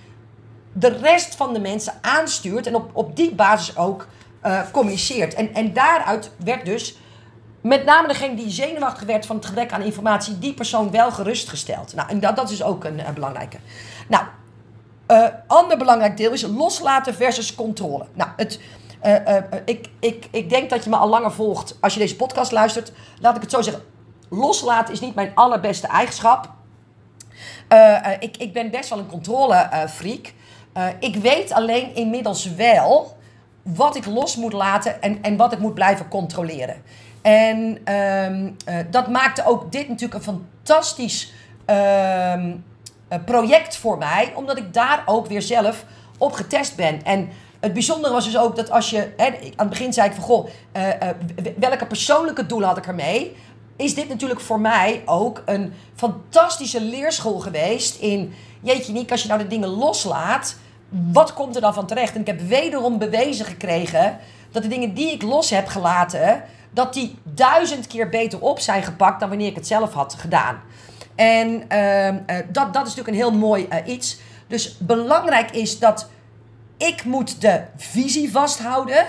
de rest van de mensen aanstuurt en op, op die basis ook uh, communiceert. En, en daaruit werd dus met name degene die zenuwachtig werd van het gebrek aan informatie, die persoon wel gerustgesteld. Nou, en dat, dat is ook een, belangrijke. Nou, uh, ander belangrijk deel is loslaten versus controle. Nou, het, uh, ik, ik, ik denk dat je me al langer volgt als je deze podcast luistert. Laat ik het zo zeggen. Loslaten is niet mijn allerbeste eigenschap. ik, ik ben best wel een controlefreak. ik weet alleen inmiddels wel wat ik los moet laten en, en wat ik moet blijven controleren. En uh, dat maakte ook dit natuurlijk een fantastisch um, project voor mij, omdat ik daar ook weer zelf op getest ben. En het bijzondere was dus ook dat als je, hè, aan het begin zei ik van goh, uh, uh, welke persoonlijke doelen had ik ermee? Is dit natuurlijk voor mij ook een fantastische leerschool geweest in, jeetje niet, als je nou de dingen loslaat, wat komt er dan van terecht? En ik heb wederom bewezen gekregen dat de dingen die ik los heb gelaten, dat die duizend keer beter op zijn gepakt dan wanneer ik het zelf had gedaan. En uh, dat, dat is natuurlijk een heel mooi iets. Dus belangrijk is dat ik moet de visie vasthouden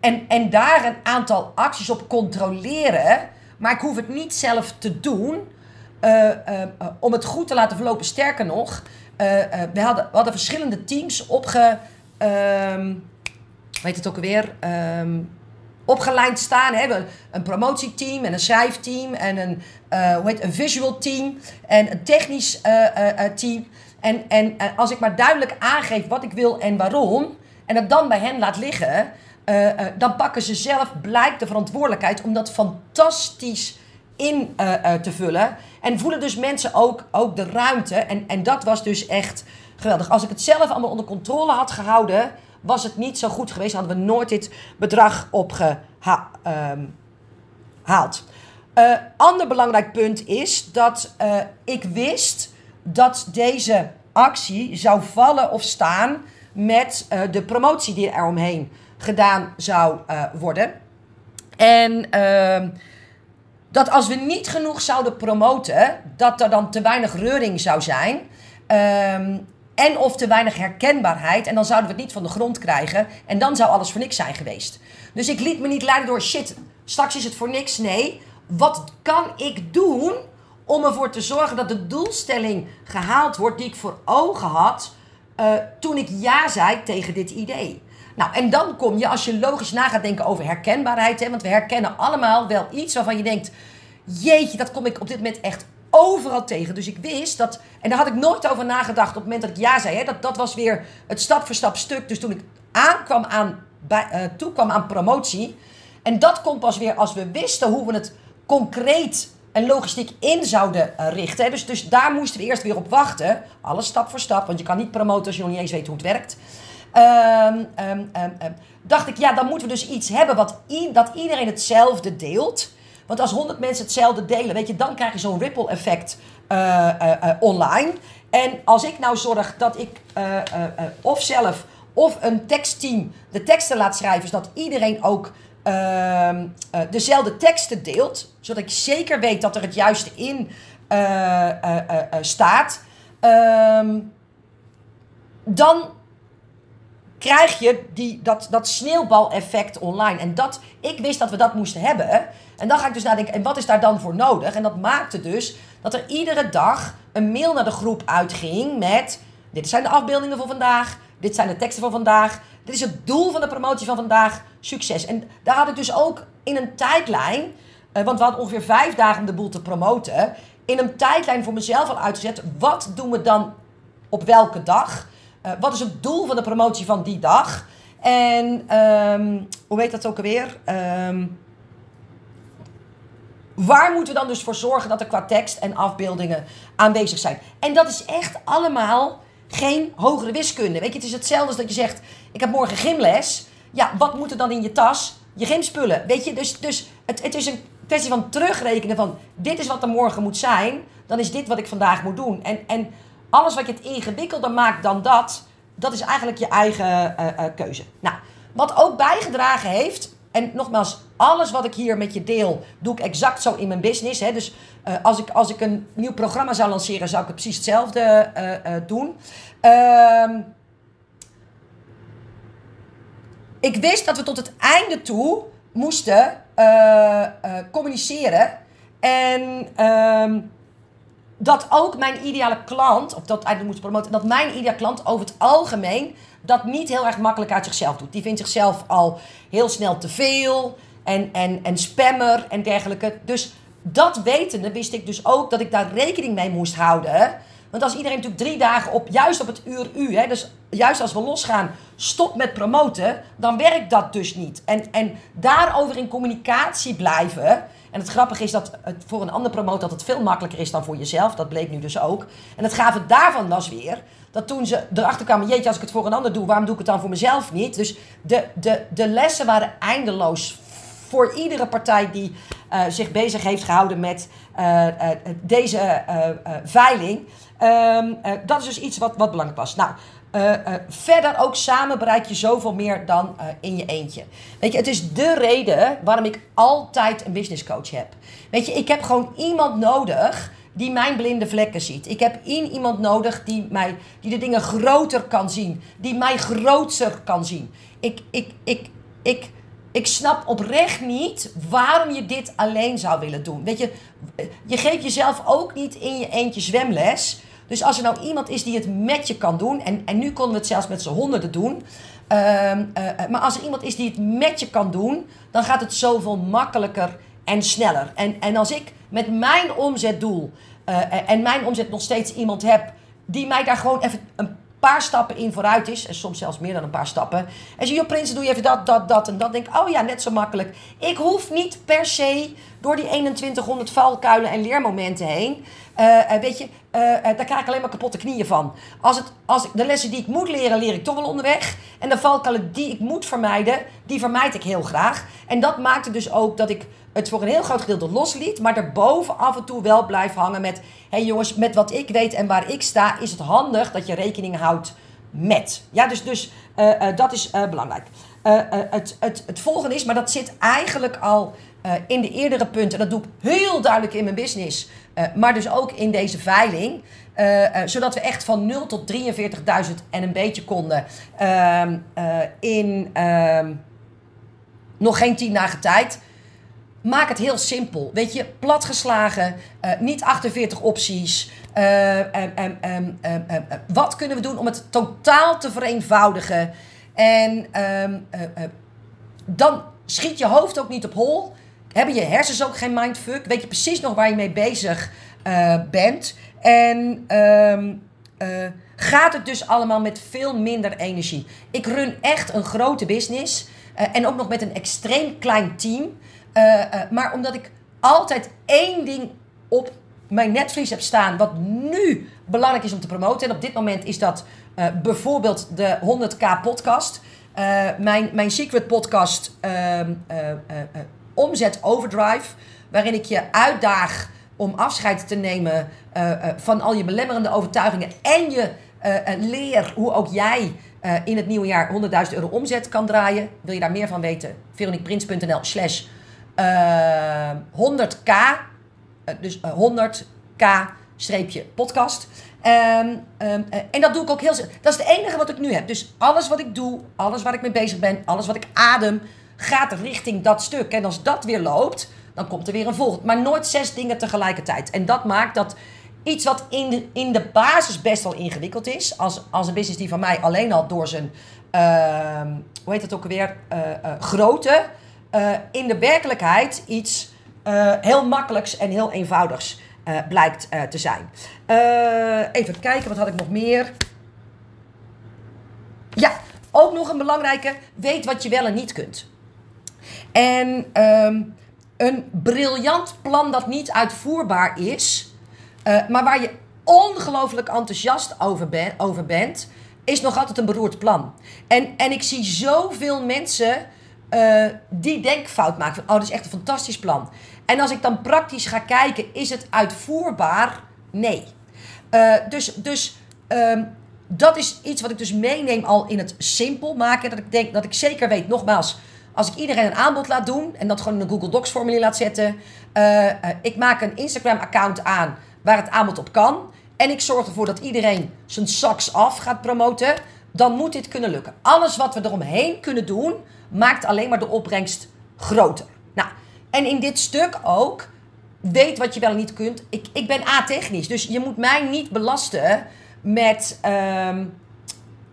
en, en daar een aantal acties op controleren. Maar ik hoef het niet zelf te doen uh, om het goed te laten verlopen. Sterker nog, we, hadden, we hadden verschillende teams opge... Weet het ook alweer? Um, opgeleid staan. Hè? Een promotieteam en een schrijfteam en een, hoe heet, een visual team en een technisch team. En, en als ik maar duidelijk aangeef wat ik wil en waarom, en het dan bij hen laat liggen, dan pakken ze zelf blijk de verantwoordelijkheid om dat fantastisch in te vullen. En voelen dus mensen ook, ook de ruimte. En, en dat was dus echt geweldig. Als ik het zelf allemaal onder controle had gehouden, was het niet zo goed geweest. Hadden we nooit dit bedrag opgehaald. Uh, ander belangrijk punt is dat ik wist dat deze actie zou vallen of staan met uh, de promotie die er omheen gedaan zou worden. En ehm, dat als we niet genoeg zouden promoten, dat er dan te weinig reuring zou zijn. Um, en of te weinig herkenbaarheid. En dan zouden we het niet van de grond krijgen. En dan zou alles voor niks zijn geweest. Dus ik liet me niet leiden door shit. Straks is het voor niks. Nee. Wat kan ik doen om ervoor te zorgen dat de doelstelling gehaald wordt die ik voor ogen had uh, toen ik ja zei tegen dit idee? Nou, en dan kom je, als je logisch na gaat denken over herkenbaarheid, hè, want we herkennen allemaal wel iets waarvan je denkt: jeetje, dat kom ik op dit moment echt overal tegen. Dus ik wist dat, en daar had ik nooit over nagedacht op het moment dat ik ja zei. Hè, dat, dat was weer het stap voor stap stuk. Dus toen ik aankwam aan, bij, uh, aan promotie. En dat komt pas weer als we wisten hoe we het concreet en logistiek in zouden eh, richten. Dus, dus daar moesten we eerst weer op wachten. Alles stap voor stap, want je kan niet promoten als je nog niet eens weet hoe het werkt. Um, dacht ik, ja, dan moeten we dus iets hebben wat dat iedereen hetzelfde deelt. Want als 100 mensen hetzelfde delen, weet je, dan krijg je zo'n ripple effect uh, online. En als ik nou zorg dat ik of zelf of een tekstteam de teksten laat schrijven, zodat iedereen ook ehm, dezelfde teksten deelt, zodat ik zeker weet dat er het juiste in staat, ehm, dan krijg je die, dat, dat sneeuwbaleffect online. En dat, ik wist dat we dat moesten hebben. En dan ga ik dus nadenken, en wat is daar dan voor nodig? En dat maakte dus dat er iedere dag een mail naar de groep uitging met... Dit zijn de afbeeldingen van vandaag. Dit zijn de teksten van vandaag. Dit is het doel van de promotie van vandaag. Succes. En daar had ik dus ook in een tijdlijn... Eh, want we hadden ongeveer vijf dagen om de boel te promoten. In een tijdlijn voor mezelf al uitgezet. Wat doen we dan op welke dag? Uh, wat is het doel van de promotie van die dag? En um, hoe heet dat ook alweer? Um, waar moeten we dan dus voor zorgen dat er qua tekst en afbeeldingen aanwezig zijn? En dat is echt allemaal geen hogere wiskunde. Weet je, het is hetzelfde als dat je zegt: Ik heb morgen gymles. Ja, wat moet er dan in je tas? Je gymspullen. Weet je, dus, dus het, het is een kwestie van terugrekenen van dit is wat er morgen moet zijn. Dan is dit wat ik vandaag moet doen. En, en alles wat je het ingewikkelder maakt dan dat, dat is eigenlijk je eigen uh, uh, keuze. Nou, wat ook bijgedragen heeft, en nogmaals, alles wat ik hier met je deel, doe ik exact zo in mijn business. Hè? Dus uh, als, ik, als ik een nieuw programma zou lanceren, zou ik het precies hetzelfde doen. Ehm, ik wist dat we tot het einde toe moesten communiceren. En ehm, dat ook mijn ideale klant, of dat eigenlijk moet promoten, dat mijn ideale klant over het algemeen dat niet heel erg makkelijk uit zichzelf doet. Die vindt zichzelf al heel snel te veel en, en, en spammer en dergelijke. Dus dat wetende wist ik dus ook dat ik daar rekening mee moest houden. Want als iedereen natuurlijk drie dagen op, juist op het uur u, hè, dus juist als we losgaan, stop met promoten, dan werkt dat dus niet. En, en daarover in communicatie blijven. En het grappige is dat het voor een ander promotor dat het veel makkelijker is dan voor jezelf. Dat bleek nu dus ook. En het gave daarvan was weer dat toen ze erachter kwamen, jeetje, als ik het voor een ander doe, waarom doe ik het dan voor mezelf niet? Dus de, de, de lessen waren eindeloos voor iedere partij die uh, zich bezig heeft gehouden met uh, uh, deze veiling. Um, dat is dus iets wat, wat belangrijk was. Nou, uh, uh, verder ook samen bereik je zoveel meer dan uh, in je eentje. Weet je, het is de reden waarom ik altijd een business coach heb. Weet je, ik heb gewoon iemand nodig die mijn blinde vlekken ziet. Ik heb iemand nodig die, mij, die de dingen groter kan zien. Die mij groter kan zien. Ik, ik, ik, ik, ik snap oprecht niet waarom je dit alleen zou willen doen. Weet je, je geeft jezelf ook niet in je eentje zwemles. Dus als er nou iemand is die het met je kan doen, en, en nu konden we het zelfs met z'n honderden doen. Uh, uh, maar als er iemand is die het met je kan doen, dan gaat het zoveel makkelijker en sneller. En, en als ik met mijn omzetdoel uh, en mijn omzet nog steeds iemand heb die mij daar gewoon even een paar stappen in vooruit is. En soms zelfs meer dan een paar stappen. En zie je, Prinsen, doe je even dat, dat, dat en dat. Denk oh ja, net zo makkelijk. Ik hoef niet per se door die 2100 valkuilen en leermomenten heen. Uh, weet je, uh, daar krijg ik alleen maar kapotte knieën van. Als het, als ik, de lessen die ik moet leren, leer ik toch wel onderweg. En de valkuilen die ik moet vermijden, die vermijd ik heel graag. En dat maakte dus ook dat ik het voor een heel groot gedeelte losliet, maar erboven af en toe wel blijf hangen met: hé hey jongens, met wat ik weet en waar ik sta, is het handig dat je rekening houdt met. Ja, dus, dus uh, uh, dat is uh, belangrijk. het, het, het volgende is, maar dat zit eigenlijk al in de eerdere punten, dat doe ik heel duidelijk in mijn business, maar dus ook in deze veiling. zodat we echt van 0 tot 43.000 en een beetje konden ehm, in ehm, nog geen 10 dagen tijd. Maak het heel simpel. Weet je, platgeslagen, uh, niet 48 opties. Uh, wat kunnen we doen om het totaal te vereenvoudigen? En uh, dan schiet je hoofd ook niet op hol. Hebben je hersens ook geen mindfuck? Weet je precies nog waar je mee bezig bent? En gaat het dus allemaal met veel minder energie? Ik run echt een grote business. en ook nog met een extreem klein team. Uh, uh, maar omdat ik altijd één ding op mijn netvlies heb staan, wat nu belangrijk is om te promoten. En op dit moment is dat uh, bijvoorbeeld de 100k podcast. Mijn, mijn secret podcast uh, Omzet Overdrive. Waarin ik je uitdaag om afscheid te nemen van al je belemmerende overtuigingen. En je leer hoe ook jij in het nieuwe jaar 100.000 euro omzet kan draaien. Wil je daar meer van weten? veroniqueprins.nl slash 100k. dus 100k streepje podcast. Um, um, en dat doe ik ook heel... Dat is het enige wat ik nu heb. Dus alles wat ik doe, alles waar ik mee bezig ben, alles wat ik adem, gaat richting dat stuk. En als dat weer loopt, dan komt er weer een volgend. Maar nooit zes dingen tegelijkertijd. En dat maakt dat iets wat in de, in de basis best wel ingewikkeld is, als, als een business die van mij alleen al door zijn, uh, hoe heet het ook alweer, uh, grootte, in de werkelijkheid iets heel makkelijks en heel eenvoudigs uh, blijkt te zijn. Even kijken, wat had ik nog meer? Ja, ook nog een belangrijke. Weet wat je wel en niet kunt. En um, een briljant plan dat niet uitvoerbaar is, maar waar je ongelooflijk enthousiast over, over bent, is nog altijd een beroerd plan. En, en ik zie zoveel mensen die denkfout maken van, oh, dat is echt een fantastisch plan. En als ik dan praktisch ga kijken, is het uitvoerbaar? Nee. Uh, dus dus um, dat is iets wat ik dus meeneem al in het simpel maken. Dat ik denk dat ik zeker weet, nogmaals, als ik iedereen een aanbod laat doen en dat gewoon in een Google Docs formulier laat zetten. Uh, ik maak een Instagram account aan waar het aanbod op kan. En ik zorg ervoor dat iedereen zijn saks af gaat promoten. Dan moet dit kunnen lukken. Alles wat we eromheen kunnen doen, maakt alleen maar de opbrengst groter. Nou, en in dit stuk ook, weet wat je wel en niet kunt. Ik, ik ben a-technisch, dus je moet mij niet belasten met uh,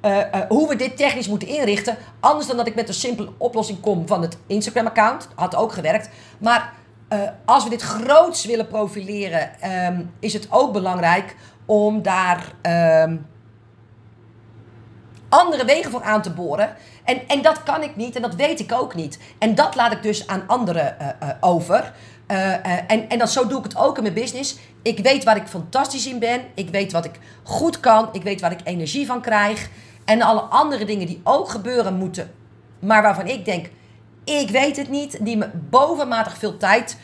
uh, hoe we dit technisch moeten inrichten. Anders dan dat ik met een simpele oplossing kom van het Instagram-account. Had ook gewerkt. Maar uh, als we dit groots willen profileren, um, is het ook belangrijk om daar um, andere wegen voor aan te boren. En, en dat kan ik niet en dat weet ik ook niet. En dat laat ik dus aan anderen uh, uh, over. Uh, en, en dan zo doe ik het ook in mijn business. Ik weet waar ik fantastisch in ben. Ik weet wat ik goed kan. Ik weet waar ik energie van krijg. En alle andere dingen die ook gebeuren moeten. Maar waarvan ik denk, ik weet het niet. Die me bovenmatig veel tijd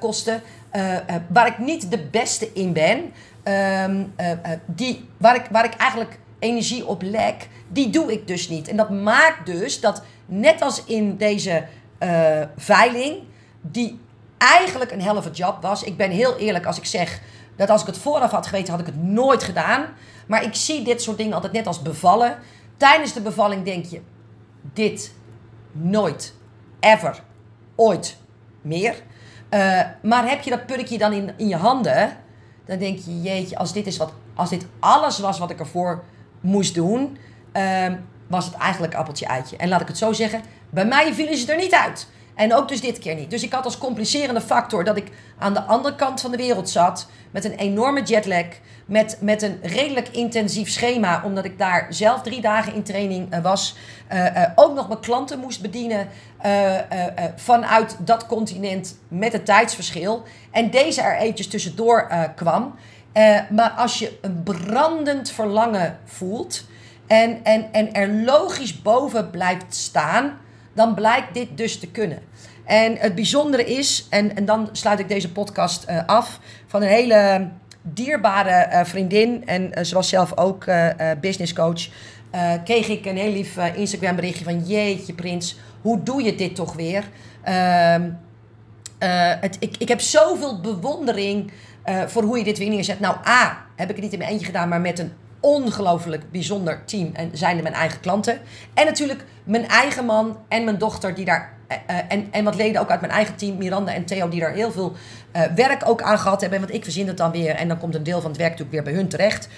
kosten. waar ik niet de beste in ben. Ehm, die, waar, ik, waar ik eigenlijk energie op lek, die doe ik dus niet. En dat maakt dus dat, net als in deze uh, veiling, die eigenlijk een helft job was. Ik ben heel eerlijk als ik zeg dat als ik het vooraf had geweten, had ik het nooit gedaan. Maar ik zie dit soort dingen altijd net als bevallen. Tijdens de bevalling denk je, dit nooit, ever, ooit meer. Uh, maar heb je dat purkje dan in, in je handen, dan denk je, jeetje, als dit, is wat, als dit alles was wat ik ervoor moest doen, uh, was het eigenlijk appeltje-eitje. En laat ik het zo zeggen, bij mij vielen ze er niet uit. En ook dus dit keer niet. Dus ik had als complicerende factor dat ik aan de andere kant van de wereld zat. Met een enorme jetlag. Met, met een redelijk intensief schema. Omdat ik daar zelf drie dagen in training uh, was. Uh, uh, ook nog mijn klanten moest bedienen. vanuit dat continent met het tijdsverschil. En deze er eventjes tussendoor kwam. Uh, maar als je een brandend verlangen voelt en, en, en er logisch boven blijft staan, dan blijkt dit dus te kunnen. En het bijzondere is, en, en dan sluit ik deze podcast uh, af, van een hele dierbare uh, vriendin en ze was zelf ook business coach, kreeg ik een heel lief Instagram berichtje van jeetje prins, hoe doe je dit toch weer? Ehm, het, ik, ik heb zoveel bewondering uh, voor hoe je dit weer neerzet. Nou, A, heb ik het niet in mijn eentje gedaan, maar met een ongelooflijk bijzonder team. En zijn er mijn eigen klanten. En natuurlijk mijn eigen man en mijn dochter, die daar. Uh, en, en wat leden ook uit mijn eigen team, Miranda en Theo, die daar heel veel werk ook aan gehad hebben. Want ik verzin het dan weer en dan komt een deel van het werk natuurlijk weer bij hun terecht.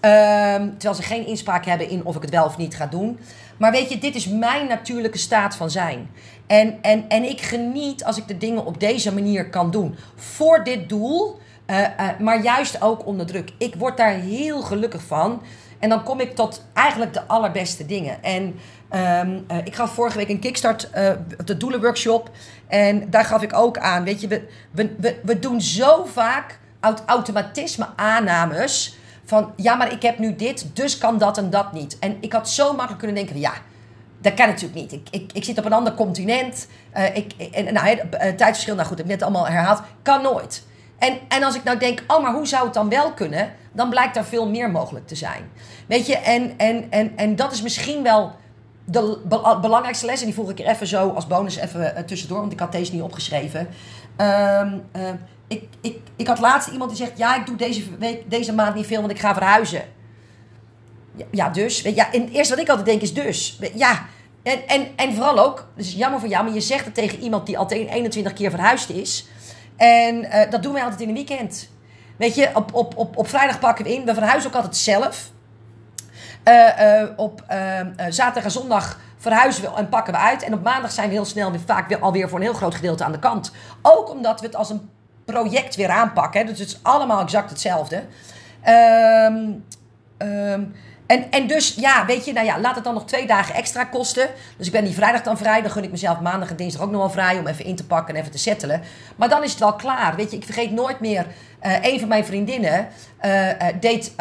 Ehm, terwijl ze geen inspraak hebben in of ik het wel of niet ga doen. Maar weet je, dit is mijn natuurlijke staat van zijn. En, en, en ik geniet als ik de dingen op deze manier kan doen. Voor dit doel uh, uh, maar juist ook onder druk. Ik word daar heel gelukkig van. En dan kom ik tot eigenlijk de allerbeste dingen. En um, uh, ik gaf vorige week een kickstart, de doelenworkshop. En daar gaf ik ook aan. Weet je, we, we, we, doen zo vaak aut- automatisme aannames. Van ja, maar ik heb nu dit, dus kan dat en dat niet. En ik had zo makkelijk kunnen denken: ja, dat kan natuurlijk niet. Ik, ik, ik zit op een ander continent. eh, ik, en, nou, hè, eh, tijdsverschil, nou goed, ik heb net allemaal herhaald. Kan nooit. En, en als ik nou denk, oh, maar hoe zou het dan wel kunnen? Dan blijkt daar veel meer mogelijk te zijn. Weet je, en, en, en, en dat is misschien wel de be- belangrijkste les. En die voeg ik er even zo als bonus even eh, tussendoor, want ik had deze niet opgeschreven. Ehm, eh, ik, ik, ik had laatst iemand die zegt, ja, ik doe deze, week, deze maand niet veel, want ik ga verhuizen. Ja, dus. Ja, en het eerste wat ik altijd denk is dus. Ja, en, en, en vooral ook, dus jammer voor jou, maar je zegt het tegen iemand die al tegen 21 keer verhuisd is. En eh, dat doen wij altijd in een weekend. Weet je, op, op, op, op vrijdag pakken we in. We verhuizen ook altijd zelf. Eh, eh, op zaterdag en zondag verhuizen we en pakken we uit. En op maandag zijn we heel snel weer, vaak weer, alweer voor een heel groot gedeelte aan de kant. Ook omdat we het als een project weer aanpakken. Dus het is allemaal exact hetzelfde. Ehm, ehm, en, en dus, ja, weet je, nou ja, laat het dan nog twee dagen extra kosten. Dus ik ben die vrijdag dan vrij. Dan gun ik mezelf maandag en dinsdag ook nog wel vrij om even in te pakken en even te settelen. Maar dan is het wel klaar. Weet je, ik vergeet nooit meer. eh een van mijn vriendinnen eh, eh, deed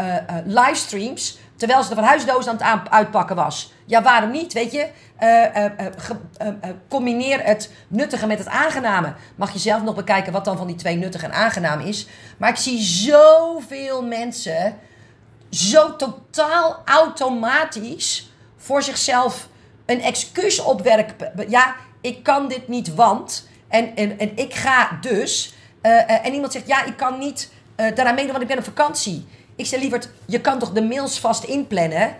livestreams terwijl ze de verhuisdoos aan het uitpakken was. Ja, waarom niet? Weet je, combineer het nuttige met het aangename. Mag je zelf nog bekijken wat dan van die twee nuttig en aangenaam is. Maar ik zie zoveel mensen zo totaal automatisch voor zichzelf een excuus opwerpen. Ja, ik kan dit niet, want. En, en, en ik ga dus. Eh, eh, en iemand zegt, ja, ik kan niet eh, daaraan meedoen, want ik ben op vakantie. Ik zeg liever, je kan toch de mails vast inplannen?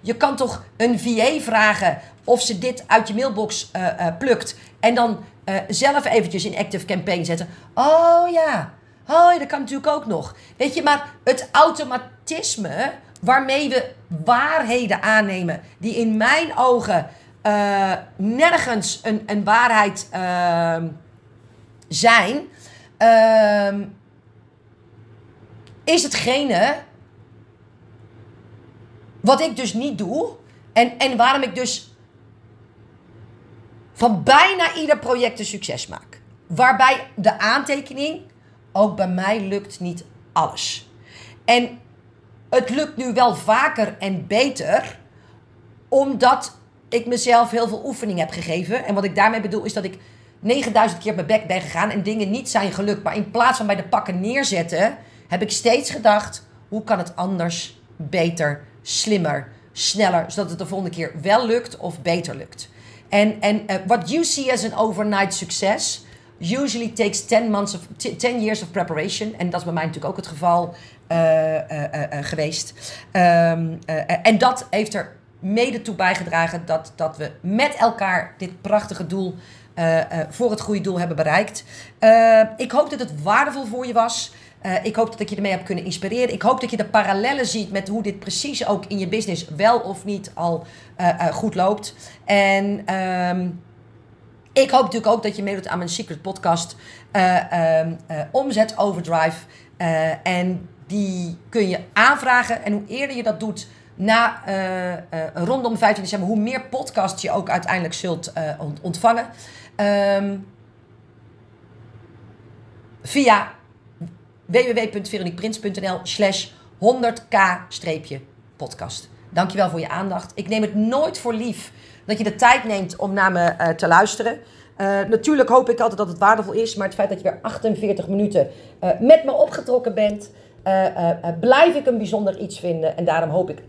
Je kan toch een VA vragen of ze dit uit je mailbox plukt. En dan zelf eventjes in Active Campaign zetten. Oh ja, Oh, dat kan natuurlijk ook nog. Weet je, maar het automatisme waarmee we waarheden aannemen, die in mijn ogen eh, nergens een, een waarheid ehm, zijn, ehm, is hetgene wat ik dus niet doe. En, en waarom ik dus van bijna ieder project een succes maak. Waarbij de aantekening, ook bij mij lukt niet alles. En het lukt nu wel vaker en beter, omdat ik mezelf heel veel oefening heb gegeven. En wat ik daarmee bedoel is dat ik 9000 keer op mijn bek ben gegaan en dingen niet zijn gelukt. Maar in plaats van bij de pakken neerzetten, heb ik steeds gedacht: hoe kan het anders, beter, slimmer, sneller, zodat het de volgende keer wel lukt of beter lukt. En en uh, what you see as an overnight success usually takes 10 months of 10 years of preparation. En dat is bij mij natuurlijk ook het geval uh, uh, geweest. Um, en dat heeft er mede toe bijgedragen dat, dat we met elkaar dit prachtige doel voor het goede doel hebben bereikt. Uh, ik hoop dat het waardevol voor je was. ik hoop dat ik je ermee heb kunnen inspireren. Ik hoop dat je de parallellen ziet met hoe dit precies ook in je business wel of niet al goed loopt. En um, ik hoop natuurlijk ook dat je meedoet aan mijn Secret Podcast Omzet Overdrive. en die kun je aanvragen. En hoe eerder je dat doet, na uh, uh, rondom 15 december, hoe meer podcasts je ook uiteindelijk zult ontvangen. Um, via www.veroniqueprins.nl slash 100k-podcast. Dankjewel voor je aandacht. Ik neem het nooit voor lief dat je de tijd neemt om naar me te luisteren. natuurlijk hoop ik altijd dat het waardevol is, maar het feit dat je weer 48 minuten met me opgetrokken bent... Blijf ik een bijzonder iets vinden. En daarom hoop ik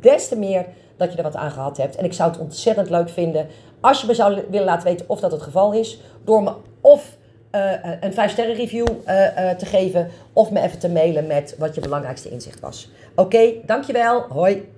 des te meer dat je er wat aan gehad hebt. En ik zou het ontzettend leuk vinden als je me zou willen laten weten of dat het geval is. Door me of een 5-sterren review te geven. Of me even te mailen met wat je belangrijkste inzicht was. Oké, dankjewel. Hoi.